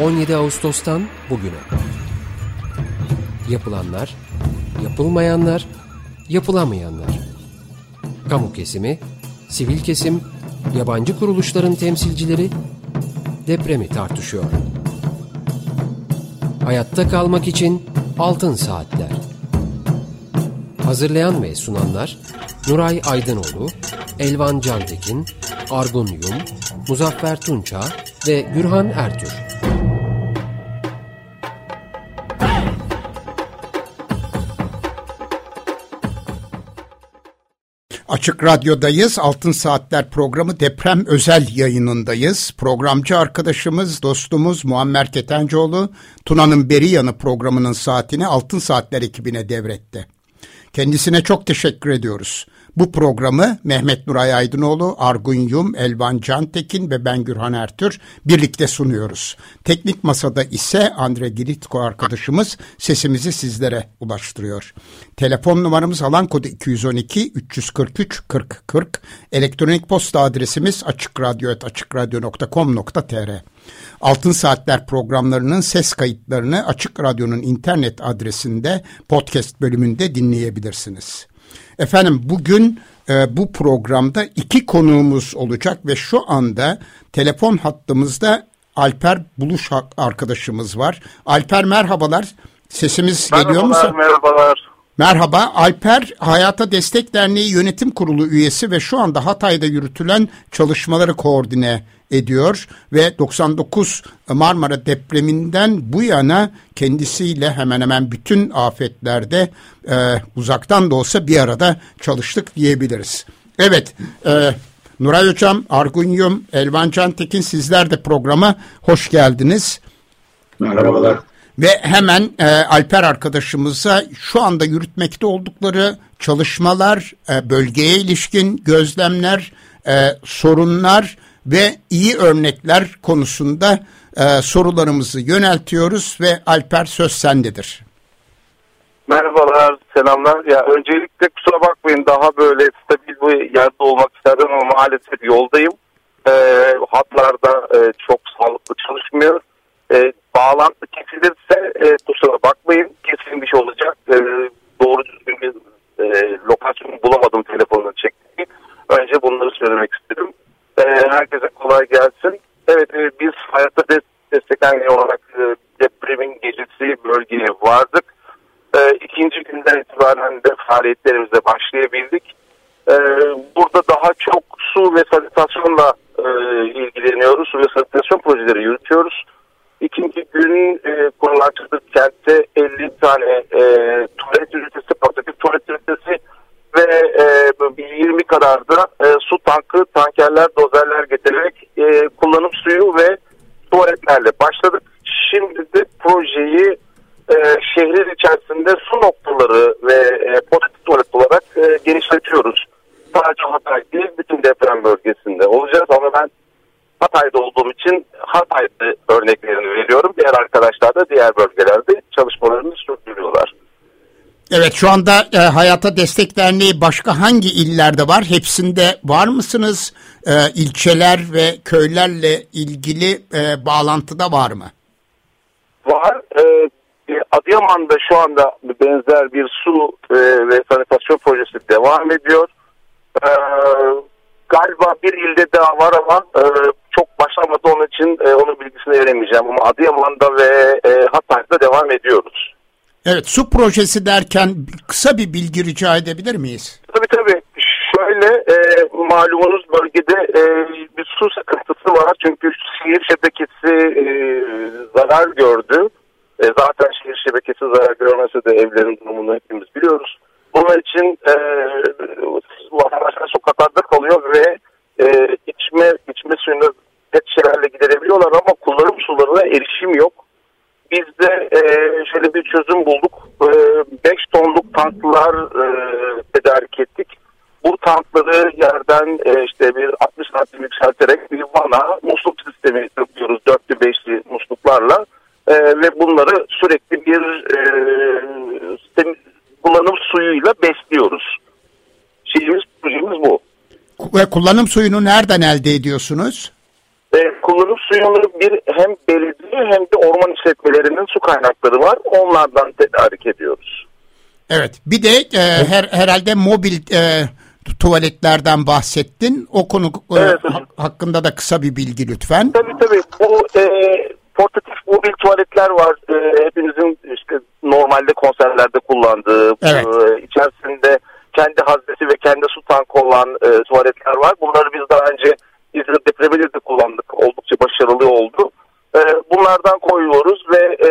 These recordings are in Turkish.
17 Ağustos'tan bugüne. Yapılanlar, yapılmayanlar, yapılamayanlar. Kamu kesimi, sivil kesim, yabancı kuruluşların temsilcileri depremi tartışıyor. Hayatta kalmak için altın saatler. Hazırlayan ve sunanlar Nuray Aydınoğlu, Elvan Cantekin, Argun Yum, Muzaffer Tunça ve Gürhan Ertür. Açık Radyo'dayız. Altın Saatler programı deprem özel yayınındayız. Programcı arkadaşımız, dostumuz Muammer Ketencoğlu, Tuna'nın Beri Yanı programının saatini Altın Saatler ekibine devretti. Kendisine çok teşekkür ediyoruz. Bu programı Mehmet Nuray Aydınoğlu, Argun Yum, Elvan Cantekin ve ben Gürhan Ertür birlikte sunuyoruz. Teknik masada ise Andre Giritko arkadaşımız sesimizi sizlere ulaştırıyor. Telefon numaramız alan kodu 212 343 40 40. Elektronik posta adresimiz açıkradyo.com.tr Altın Saatler programlarının ses kayıtlarını Açık Radyo'nun internet adresinde podcast bölümünde dinleyebilirsiniz. Efendim bugün e, bu programda iki konuğumuz olacak ve şu anda telefon hattımızda Alper Buluş arkadaşımız var. Alper merhabalar. Sesimiz merhabalar, geliyor mu? Merhabalar. Merhaba. Alper Hayata Destek Derneği Yönetim Kurulu üyesi ve şu anda Hatay'da yürütülen çalışmaları koordine ediyor ve 99 Marmara depreminden bu yana kendisiyle hemen hemen bütün afetlerde e, uzaktan da olsa bir arada çalıştık diyebiliriz. Evet, e, Nuray Hocam, Argun Yum, Elvan Cantekin sizler de programa hoş geldiniz. Merhabalar. Ve hemen e, Alper arkadaşımıza şu anda yürütmekte oldukları çalışmalar, e, bölgeye ilişkin gözlemler, e, sorunlar ve iyi örnekler konusunda e, sorularımızı yöneltiyoruz ve Alper söz sendedir. Merhabalar, selamlar. Ya öncelikle kusura bakmayın daha böyle stabil bir yerde olmak isterdim ama maalesef yoldayım. E, hatlarda e, çok sağlıklı çalışmıyor. E, bağlantı kesilirse e, kusura bakmayın kesilmiş olacak. E, doğru düzgün bir e, lokasyon bulamadım telefonunu çektiğim. Önce bunları söylemek istedim. E, herkese kolay gelsin. Evet e, biz hayatta desteklenme olarak e, depremin gecesi bölgeye vardık. E, ikinci günden itibaren de faaliyetlerimize başlayabildik. E, burada daha çok su ve sanitasyonla e, ilgileniyoruz. Su ve sanitasyon projeleri yürütüyoruz. İkinci gün e, kurulan kentte 50 tane e, tuvalet ünitesi, portatif tuvalet ünitesi ve e, 20 kadar da e, su tankı, tankerler, dozerler getirerek e, kullanım suyu ve tuvaletlerle başladık. Şimdi de projeyi e, şehrin içerisinde su noktaları ve e, portatif tuvalet olarak e, genişletiyoruz. Sadece Hatay değil, bütün deprem bölgesinde olacağız ama ben Hatay'da olduğum için Hatay'da örneklerini Evet şu anda e, Hayata Destek Derneği başka hangi illerde var? Hepsinde var mısınız? E, ilçeler ve köylerle ilgili e, bağlantıda var mı? Var. E, Adıyaman'da şu anda benzer bir su e, ve sanitasyon projesi devam ediyor. E, galiba bir ilde daha var ama e, çok başlamadı onun için e, onun bilgisini veremeyeceğim. Ama Adıyaman'da ve e, Hatay'da devam ediyoruz. Evet su projesi derken kısa bir bilgi rica edebilir miyiz? Tabii tabii. Şöyle e, malumunuz bölgede e, bir su sıkıntısı var. Çünkü şehir şebekesi e, zarar gördü. E, zaten şehir şebekesi zarar görmese de evlerin durumunu hepimiz biliyoruz. Bunun için e, vatandaşlar sokaklarda kalıyor ve e, içme içme suyunu pet şişelerle giderebiliyorlar ama kullanım sularına erişim yok. Biz de e, şöyle bir çözüm bulduk. 5 e, tonluk tanklar e, tedarik ettik. Bu tankları yerden e, işte bir 60 santim yükselterek bir vana musluk sistemi yapıyoruz. Dörtlü beşli musluklarla. E, ve bunları sürekli bir e, sistem, kullanım suyuyla besliyoruz. Şeyimiz, projemiz bu. Ve kullanım suyunu nereden elde ediyorsunuz? E, kullanım suyunu bir hem belediye hem de orman işletmelerinin su kaynakları var. Onlardan tedarik ediyoruz. Evet. Bir de e, her herhalde mobil e, tuvaletlerden bahsettin. O konu e, Evet. ha- hakkında da kısa bir bilgi lütfen. Tabii tabii. Bu e, portatif mobil tuvaletler var. E, hepinizin işte normalde konserlerde kullandığı, Evet. e, içerisinde kendi haznesi ve kendi su tankı olan e, tuvaletler var. Bunları biz daha önce İzmir depreminde de kullandık. Oldukça başarılı oldu. E, bunlardan koyuyoruz ve e,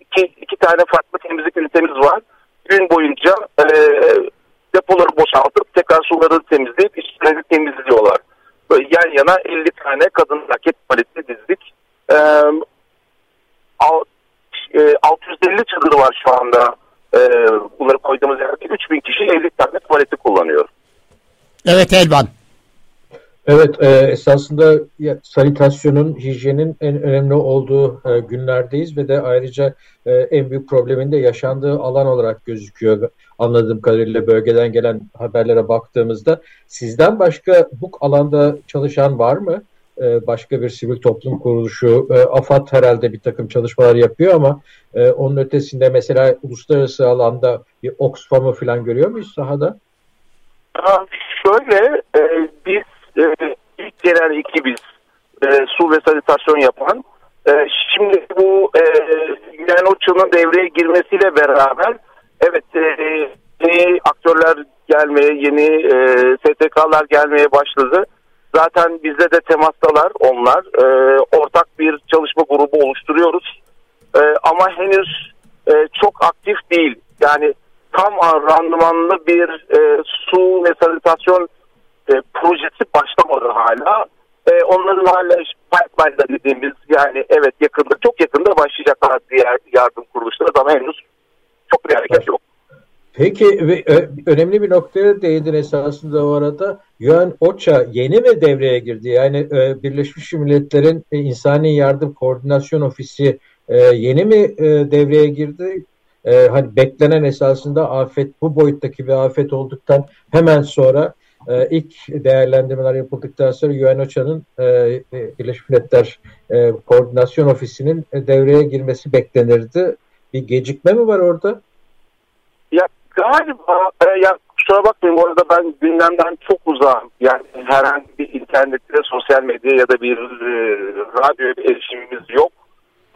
iki, iki tane farklı temizlik ünitemiz var. Gün boyunca e, depoları boşaltıp tekrar suları temizleyip içlerini temizliyorlar. Böyle yan yana 50 tane kadın raket tuvaleti dizdik. E, al- e, 650 çadırı var şu anda. E, bunları koyduğumuz yerde 3000 kişi 50 tane tuvaleti kullanıyor. Evet Elvan. Evet, e, esasında sanitasyonun, hijyenin en önemli olduğu e, günlerdeyiz ve de ayrıca e, en büyük problemin de yaşandığı alan olarak gözüküyor. Anladığım kadarıyla bölgeden gelen haberlere baktığımızda sizden başka bu alanda çalışan var mı? E, başka bir sivil toplum kuruluşu, e, AFAD herhalde bir takım çalışmalar yapıyor ama e, onun ötesinde mesela uluslararası alanda bir Oxfam'ı falan görüyor muyuz sahada? Ha, şöyle e, biz e, ilk gelen ekibiz e, su ve sanitasyon yapan. E, şimdi bu e, UNOCHA'nın devreye girmesiyle beraber evet e, yeni aktörler gelmeye, yeni e, STK'lar gelmeye başladı. Zaten bizde de temastalar onlar. E, ortak bir çalışma grubu oluşturuyoruz. E, ama henüz e, çok aktif değil. Yani tam randımanlı bir e, su ve sanitasyon e, projesi başlamadı hala. E, onların hala pipeline'da dediğimiz yani evet yakında çok yakında başlayacaklar diğer yardım kuruluşları ama henüz çok bir hareket yok. Peki ve önemli bir noktaya değindin esasında o arada. UN OCHA yeni mi devreye girdi? Yani e, Birleşmiş Milletler'in İnsani Yardım Koordinasyon Ofisi e, yeni mi e, devreye girdi? Hani beklenen esasında afet bu boyuttaki bir afet olduktan hemen sonra e, ilk değerlendirmeler yapıldıktan sonra UN OCHA'nın e, Birleşmiş Milletler e, Koordinasyon Ofisi'nin e, devreye girmesi beklenirdi. Bir gecikme mi var orada? Ya galiba e, ya kusura bakmayın bu arada ben gündemden çok uzağım. Yani herhangi bir internette, sosyal medya ya da bir e, radyo erişimimiz yok.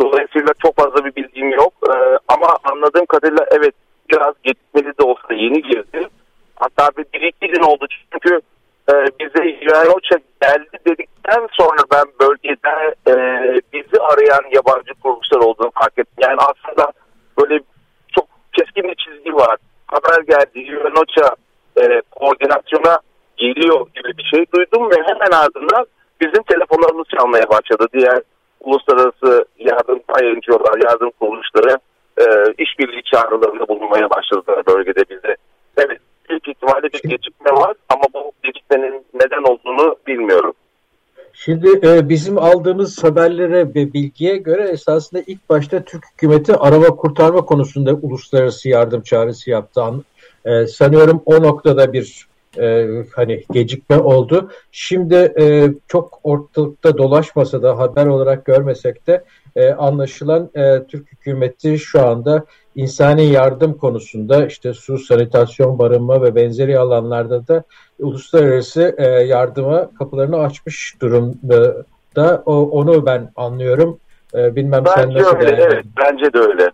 Dolayısıyla çok fazla bir bilgim yok. E, ama anladığım kadarıyla evet biraz gecikmeli de olsa yeni girdi. Hatta bir, bir iki gün oldu çünkü e, bize UNOCHA geldi dedikten sonra ben bölgede e, bizi arayan yabancı kuruluşlar olduğunu fark ettim. Yani aslında böyle çok keskin bir çizgi var. Haber geldi UNOCHA e, koordinasyona geliyor gibi bir şey duydum ve hemen ardından bizim telefonlarımız çalmaya başladı. Diğer uluslararası yardım paylaşıyorlar, yardım kuruluşları e, işbirliği çağrılarında bulunmaya başladılar bölgede bize. Bir gecikme var ama bu gecikmenin neden olduğunu bilmiyorum. Şimdi e, bizim aldığımız haberlere ve bilgiye göre esasında ilk başta Türk hükümeti araba kurtarma konusunda uluslararası yardım çağrısı yaptı. E, sanıyorum o noktada bir e, hani gecikme oldu. Şimdi e, çok ortalıkta dolaşmasa da haber olarak görmesek de e, anlaşılan e, Türk hükümeti şu anda insani yardım konusunda işte su, sanitasyon, barınma ve benzeri alanlarda da uluslararası e, yardıma kapılarını açmış durumda. Da o, onu ben anlıyorum. E, bilmem sen Bence nasıl öyle, evet, bence de öyle.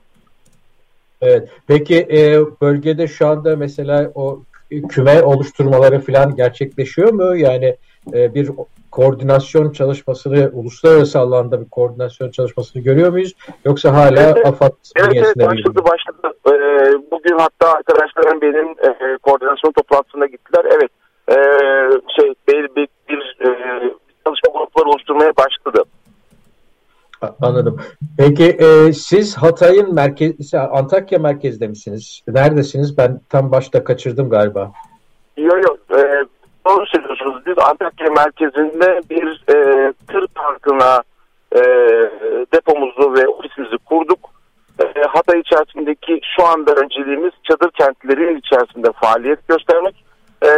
Evet. Peki e, bölgede şu anda mesela o küme oluşturmaları falan gerçekleşiyor mu? Yani e, bir koordinasyon çalışmasını, uluslararası alanda bir koordinasyon çalışmasını görüyor muyuz? Yoksa hala Evet, AFAD Evet evet bünyesinde mi? başladı başladı. Ee, bugün hatta arkadaşlarım benim e, koordinasyon toplantısına gittiler. Evet e, şey bir, bir, bir e, çalışma grupları oluşturmaya başladı. Anladım. Peki e, siz Hatay'ın merkezi, Antakya merkezde misiniz? Neredesiniz? Ben tam başta kaçırdım galiba. Yok yok doğru söylüyorsunuz. Biz Antakya merkezinde bir e, tır parkına e, depomuzu ve ofisimizi kurduk. E, Hatay içerisindeki şu anda önceliğimiz çadır kentlerin içerisinde faaliyet göstermek. E,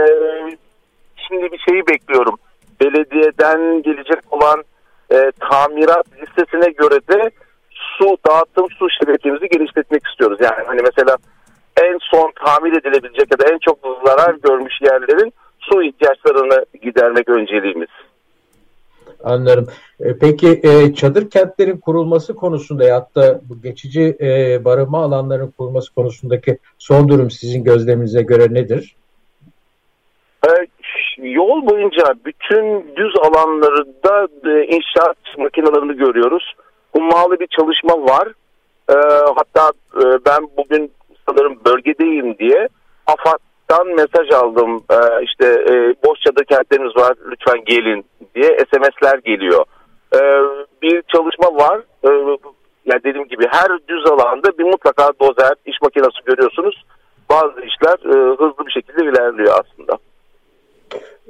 şimdi bir şeyi bekliyorum. Belediyeden gelecek olan e, tamirat listesine göre de su dağıtım su şebekemizi genişletmek istiyoruz. Yani hani mesela en son tamir edilebilecek ya da en çok zarar görmüş yerlerin su ihtiyaçlarını gidermek önceliğimiz. Anlarım. E, peki e, çadır kentlerin kurulması konusunda ya da bu geçici e, barınma alanlarının kurulması konusundaki son durum sizin gözleminize göre nedir? Yol boyunca bütün düz alanlarda inşaat makinelerini görüyoruz. Hummalı bir çalışma var. Hatta ben bugün sanırım bölgedeyim diye AFAD'dan mesaj aldım. İşte boş çadır kentlerimiz var lütfen gelin diye SMS'ler geliyor. E, bir çalışma var. E, yani dediğim gibi her düz alanda bir mutlaka dozer, iş makinesi görüyorsunuz. Bazı işler e, hızlı bir şekilde ilerliyor aslında.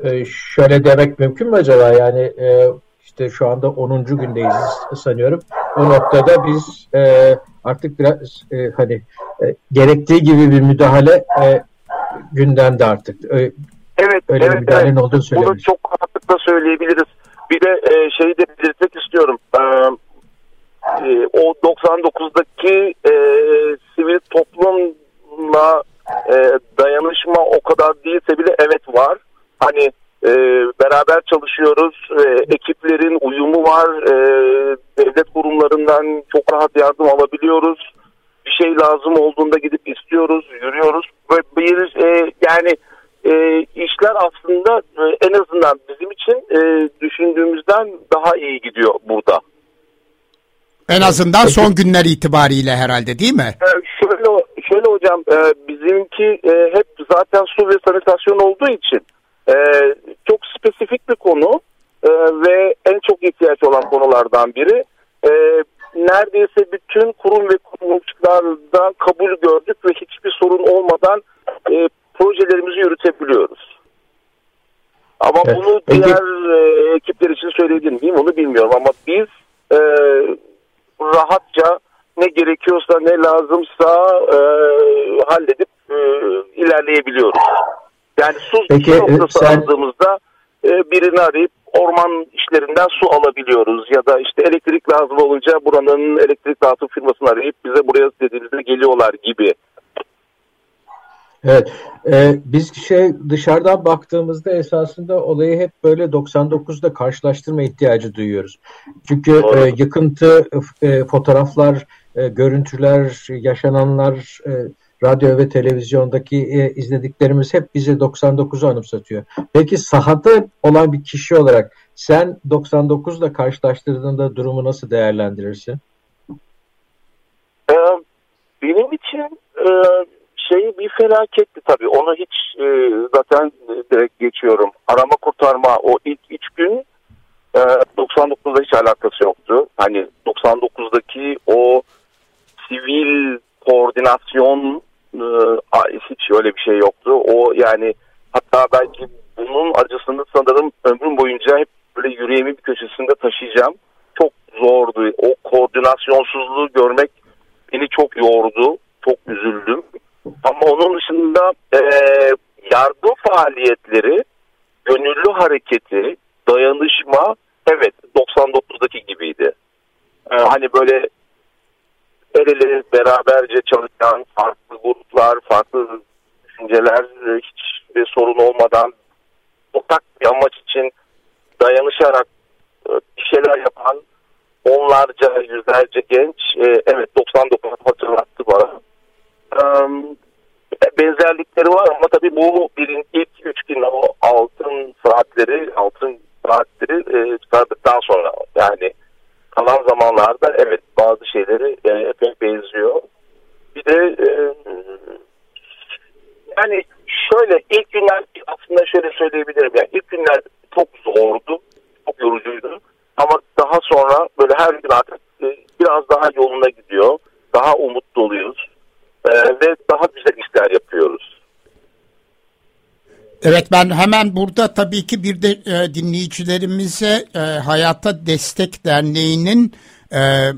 E, şöyle demek mümkün mü acaba? Yani e, işte şu anda 10. gündeyiz sanıyorum. O noktada biz e, artık biraz e, hani e, gerektiği gibi bir müdahale e, gündemde artık. Evet, Öyle evet, bir evet. olduğunu Bunu çok rahatlıkla söyleyebiliriz. Bir de e, şeyi de belirtmek istiyorum. E, e, o 99'daki e, sivil toplumla e, dayanışma o kadar değilse bile evet var. Hani e, beraber çalışıyoruz. E, ekiplerin uyumu var. E, devlet kurumlarından çok rahat yardım alabiliyoruz. Bir şey lazım olduğunda gidip istiyoruz, yürüyoruz. Bir e, yani e, işler aslında e, en azından bizim için e, düşündüğümüzden daha iyi gidiyor burada. En azından son günler itibariyle herhalde değil mi? E, şöyle, şöyle hocam e, bizimki e, hep zaten su ve sanitasyon olduğu için e, çok spesifik bir konu e, ve en çok ihtiyaç olan konulardan biri. E, neredeyse bütün kurum ve kuruluşlardan kabul gördük ve hiçbir sorun olmadan e, projelerimizi yürütebiliyoruz. Ama evet. bunu Peki. diğer e, ekipler için söyledim miyim onu bilmiyorum ama biz e, rahatça ne gerekiyorsa ne lazımsa e, halledip e, ilerleyebiliyoruz. Yani su Peki, noktası sen... aldığımızda e, birini arayıp orman işlerinden su alabiliyoruz ya da işte elektrik lazım olunca buranın elektrik dağıtım firmasını arayıp bize buraya dediğimizde geliyorlar gibi. Evet, e, biz şey dışarıdan baktığımızda esasında olayı hep böyle 99'da karşılaştırma ihtiyacı duyuyoruz. Çünkü e, yıkıntı, e, fotoğraflar, e, görüntüler, yaşananlar, e, radyo ve televizyondaki e, izlediklerimiz hep bize 99'u anımsatıyor. Peki sahada olan bir kişi olarak sen 99'da karşılaştırdığında durumu nasıl değerlendirirsin? Ee, benim için e, şey bir felaketti tabii. Onu hiç e, zaten direkt geçiyorum. Arama kurtarma o ilk üç gün e, 99'da hiç alakası yoktu. Hani 99'daki o sivil koordinasyon e, hiç öyle bir şey yoktu. O yani hatta belki bunun acısını sanırım ömrüm boyunca hep böyle yüreğimin bir köşesinde taşıyacağım. Çok zordu. O koordinasyonsuzluğu görmek beni çok yordu. Çok üzüldüm. Ama onun dışında e, yardım faaliyetleri, gönüllü hareketi, dayanışma evet 99'daki gibiydi. E, hani böyle el ele beraberce çalışan farklı gruplar, farklı düşünceler hiç bir sorun olmadan ortak bir amaç için dayanışarak e, bir şeyler yapan onlarca, yüzlerce genç e, evet 99 hatırlattı bana benzerlikleri var ama tabii bu birin ilk üç gün o altın saatleri altın saatleri e, çıkardıktan sonra yani kalan zamanlarda evet bazı şeyleri e, epey benziyor. Bir de e, yani şöyle ilk günler aslında şöyle söyleyebilirim. Yani ilk günler çok zordu, çok yorucuydu. Ama daha sonra böyle her gün artık e, biraz daha yoluna gidiyor, daha umutlu oluyoruz e, ve daha güzel işler yapıyoruz. Evet ben hemen burada tabii ki bir de e, dinleyicilerimize e, Hayata Destek Derneği'nin e,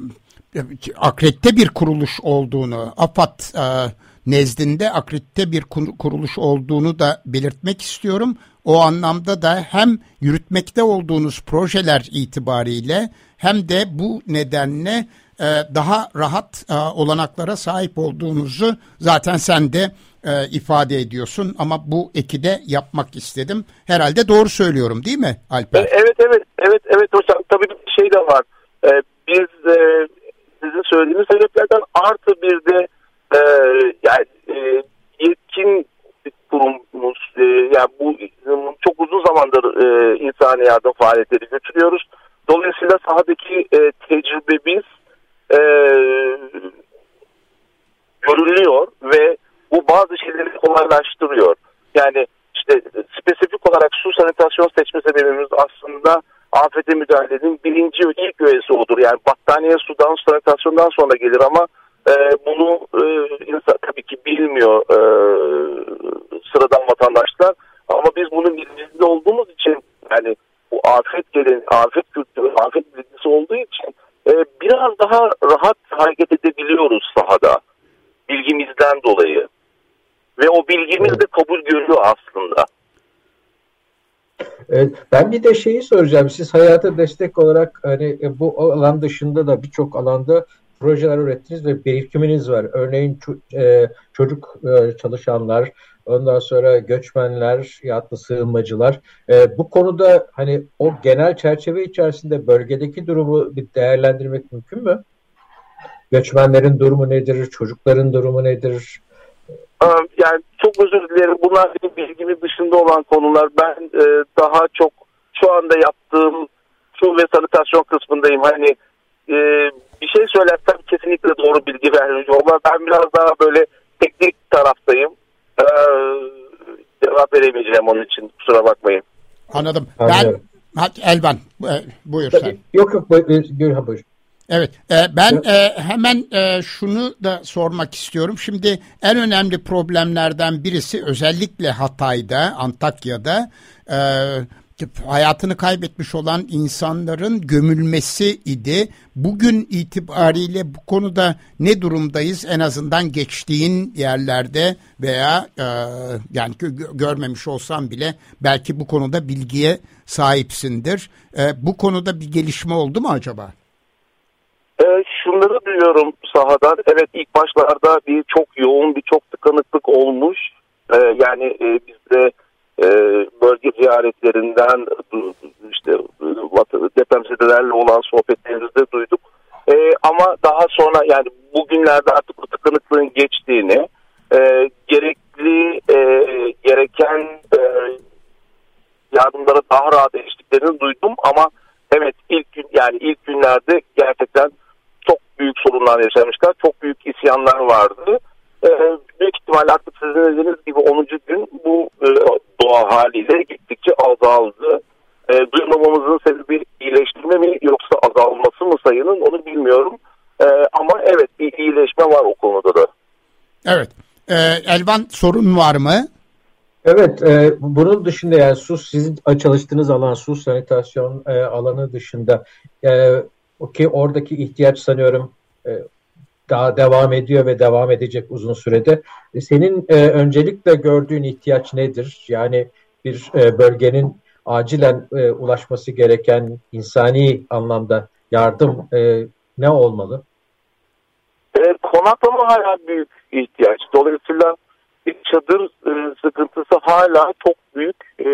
akredite bir kuruluş olduğunu, AFAD e, nezdinde akredite bir kuruluş olduğunu da belirtmek istiyorum. O anlamda da hem yürütmekte olduğunuz projeler itibariyle hem de bu nedenle e, daha rahat e, olanaklara sahip olduğunuzu zaten sen de e, ifade ediyorsun ama bu eki de yapmak istedim. Herhalde doğru söylüyorum değil mi Alper? Evet evet evet evet hocam tabii bir şey de var. Biz sizin söylediğiniz sebeplerden artı bir de yani yetkin kurumumuz yani bu çok uzun zamandır insani yardım faaliyetleri götürüyoruz. Dolayısıyla sahadaki tecrübemiz e, görülüyor ve bu bazı şeyleri kolaylaştırıyor. Yani işte spesifik olarak su sanitasyon seçme sebebimiz aslında afete müdahalenin birinci ve ilk üyesi odur. Yani battaniye sudan sanitasyondan sonra gelir ama e, bunu e, insan tabii ki bilmiyor e, sıradan vatandaşlar. Ama biz bunun bilincinde olduğumuz için yani bu afet gelin, afet kültürü, afet bilgisi olduğu için e, biraz daha rahat hareket edebiliyoruz sahada bilgimizden dolayı. Ve o bilgimiz de kabul görüyor aslında. Ben bir de şeyi soracağım. Siz hayata destek olarak hani e, bu alan dışında da birçok alanda projeler ürettiniz ve birikiminiz var. Örneğin e, çocuk çalışanlar, ondan sonra göçmenler, yatlı sığınmacılar. Bu konuda hani o genel çerçeve içerisinde bölgedeki durumu bir değerlendirmek mümkün mü? Göçmenlerin durumu nedir? Çocukların durumu nedir? Yani çok özür dilerim. Bunlar benim bilgimin dışında olan konular. Ben e, daha çok şu anda yaptığım su ve sanitasyon kısmındayım. Hani e, bir şey söylersem kesinlikle doğru bilgi vermiyorum ama ben biraz daha böyle teknik taraftayım. E, cevap veremeyeceğim onun için. Kusura bakmayın. Anladım. Anladım. Ben Elvan e, buyur sen. Yok yok buyur, buyur, buyur. Evet, e, ben e, hemen e, şunu da sormak istiyorum. Şimdi en önemli problemlerden birisi özellikle Hatay'da, Antakya'da hayatını kaybetmiş olan insanların gömülmesi idi. Bugün itibariyle bu konuda ne durumdayız? En azından geçtiğin yerlerde veya yani görmemiş olsam bile belki bu konuda bilgiye sahipsindir. bu konuda bir gelişme oldu mu acaba? E, şunları duyuyorum sahadan. Evet ilk başlarda bir çok yoğun bir çok tıkanıklık olmuş. E, yani e, bizde e, bölge ziyaretlerinden işte depremzedelerle olan sohbetlerimizde duyduk. E, ama daha sonra yani bugünlerde artık bu tıkanıklığın geçtiğini e, gerekli e, gereken e, yardımlara daha rahat eriştiklerini duydum ama evet ilk gün yani ilk günlerde gerçekten çok büyük sorunlar yaşamışlar. Çok büyük isyanlar vardı. Ee, büyük ihtimal artık sizin dediğiniz gibi 10. gün bu e, doğa haliyle gittikçe azaldı. E, duymamamızın sebebi iyileştirme mi yoksa azalması mı sayının onu bilmiyorum. E, ama evet bir iyileşme var o konuda da. Evet. E, Elvan sorun var mı? Evet, e, bunun dışında yani su sizin çalıştığınız alan su sanitasyon e, alanı dışında e, ki oradaki ihtiyaç sanıyorum e, daha devam ediyor ve devam edecek uzun sürede. E, senin e, öncelikle gördüğün ihtiyaç nedir? Yani bir e, bölgenin acilen e, ulaşması gereken insani anlamda yardım e, ne olmalı? E, konaklama hala büyük ihtiyaç. Dolayısıyla bir çadır e, sıkıntısı hala çok büyük. E,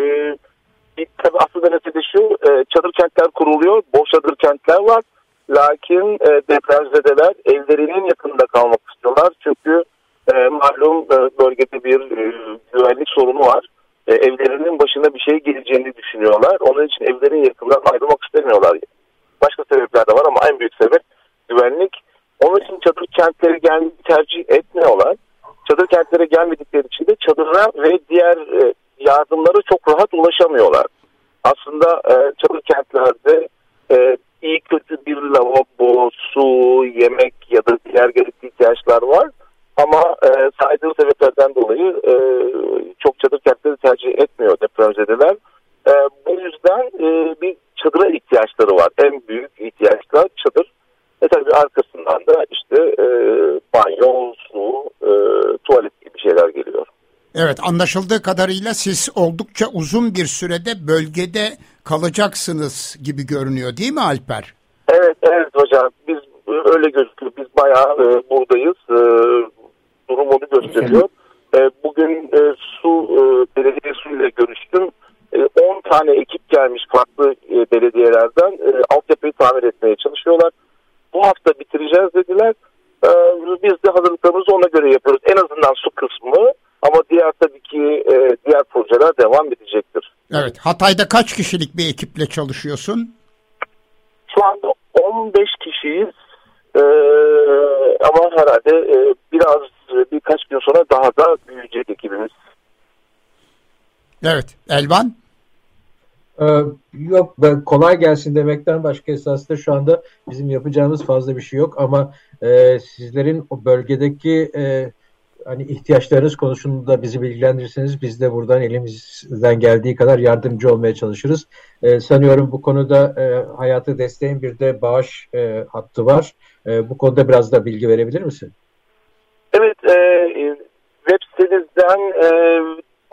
tabii aslında mesele şu, e, çadır kentler kuruluyor, boş çadır kentler var. Lakin e, depremzedeler evlerinin yakında kalmak istiyorlar. Çünkü e, malum e, bölgede bir e, güvenlik sorunu var. E, evlerinin başına bir şey geleceğini düşünüyorlar. Onun için evlerin yakından ayrılmak istemiyorlar. Başka sebepler de var ama en büyük sebep güvenlik. Onun için çadır kentleri gelmeyi tercih etmiyorlar. Çadır kentlere gelmedikleri için de çadıra ve diğer e, yardımlara çok rahat ulaşamıyorlar. Aslında e, çadır kentlerde e, iyi kötü bir lavabo, su, yemek ya da diğer gerekli ihtiyaçlar var. Ama e, saydığım sebeplerden dolayı e, çok çadır kentleri tercih etmiyor depremzedeler. E, bu yüzden e, bir çadıra ihtiyaçları var. En büyük ihtiyaçlar çadır. E tabii arkasından da işte e, banyo, su, e, tuvalet gibi şeyler geliyor. Evet anlaşıldığı kadarıyla siz oldukça uzun bir sürede bölgede kalacaksınız gibi görünüyor değil mi Alper? Evet evet hocam biz öyle gözüküyor. Biz bayağı e, buradayız. E, durum onu gösteriyor. E, bugün e, su e, belediye su ile görüştüm. 10 e, tane ekip gelmiş farklı e, belediyelerden e, altyapıyı tamir etmeye çalışıyorlar. Bu hafta bitireceğiz dediler. E, biz de hazırlıklarımızı ona göre yapıyoruz. En azından su kısmı ama diğer tabii ki e, diğer projeler devam edecektir. Evet. Hatay'da kaç kişilik bir ekiple çalışıyorsun? Şu anda 15 kişiyiz. Ee, ama herhalde e, biraz birkaç gün sonra daha da büyüyecek ekibimiz. Evet. Elvan? Ee, yok ben kolay gelsin demekten başka esasında şu anda bizim yapacağımız fazla bir şey yok ama e, sizlerin o bölgedeki e, hani ihtiyaçlarınız konusunda bizi bilgilendirirseniz biz de buradan elimizden geldiği kadar yardımcı olmaya çalışırız. E, sanıyorum bu konuda e, hayatı desteğin bir de bağış e, hattı var. E, bu konuda biraz da bilgi verebilir misin? Evet, e, web sitenizden e,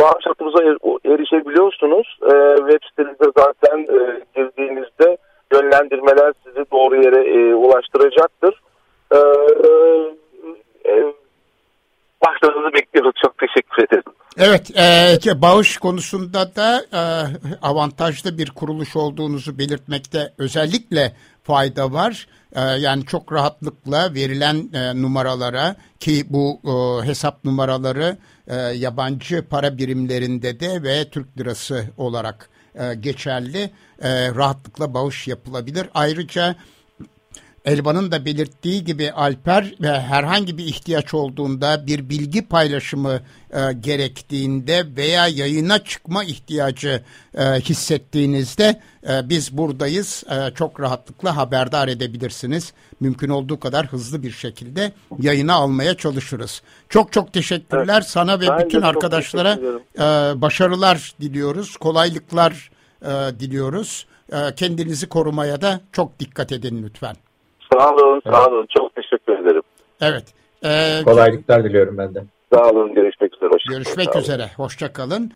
bağış hattımıza er, erişebiliyorsunuz. E, web sitenizde zaten e, girdiğinizde yönlendirmeler sizi doğru yere e, ulaştıracaktır. E, e, başlarınızı bekliyoruz. Çok teşekkür ederim. Evet, e, bağış konusunda da e, avantajlı bir kuruluş olduğunuzu belirtmekte özellikle fayda var. E, yani çok rahatlıkla verilen e, numaralara ki bu e, hesap numaraları e, yabancı para birimlerinde de ve Türk lirası olarak e, geçerli e, rahatlıkla bağış yapılabilir. Ayrıca Elvan'ın da belirttiği gibi Alper ve herhangi bir ihtiyaç olduğunda bir bilgi paylaşımı e, gerektiğinde veya yayına çıkma ihtiyacı e, hissettiğinizde e, biz buradayız. E, çok rahatlıkla haberdar edebilirsiniz. Mümkün olduğu kadar hızlı bir şekilde yayına almaya çalışırız. Çok çok teşekkürler evet. sana ve ben bütün arkadaşlara e, başarılar diliyoruz. Kolaylıklar e, diliyoruz. E, kendinizi korumaya da çok dikkat edin lütfen. Sağ olun, sağ olun. Çok teşekkür ederim. Evet. Ee, Kolaylıklar diliyorum ben de. Sağ olun, görüşmek üzere. Hoşça görüşmek üzere, hoşça kalın.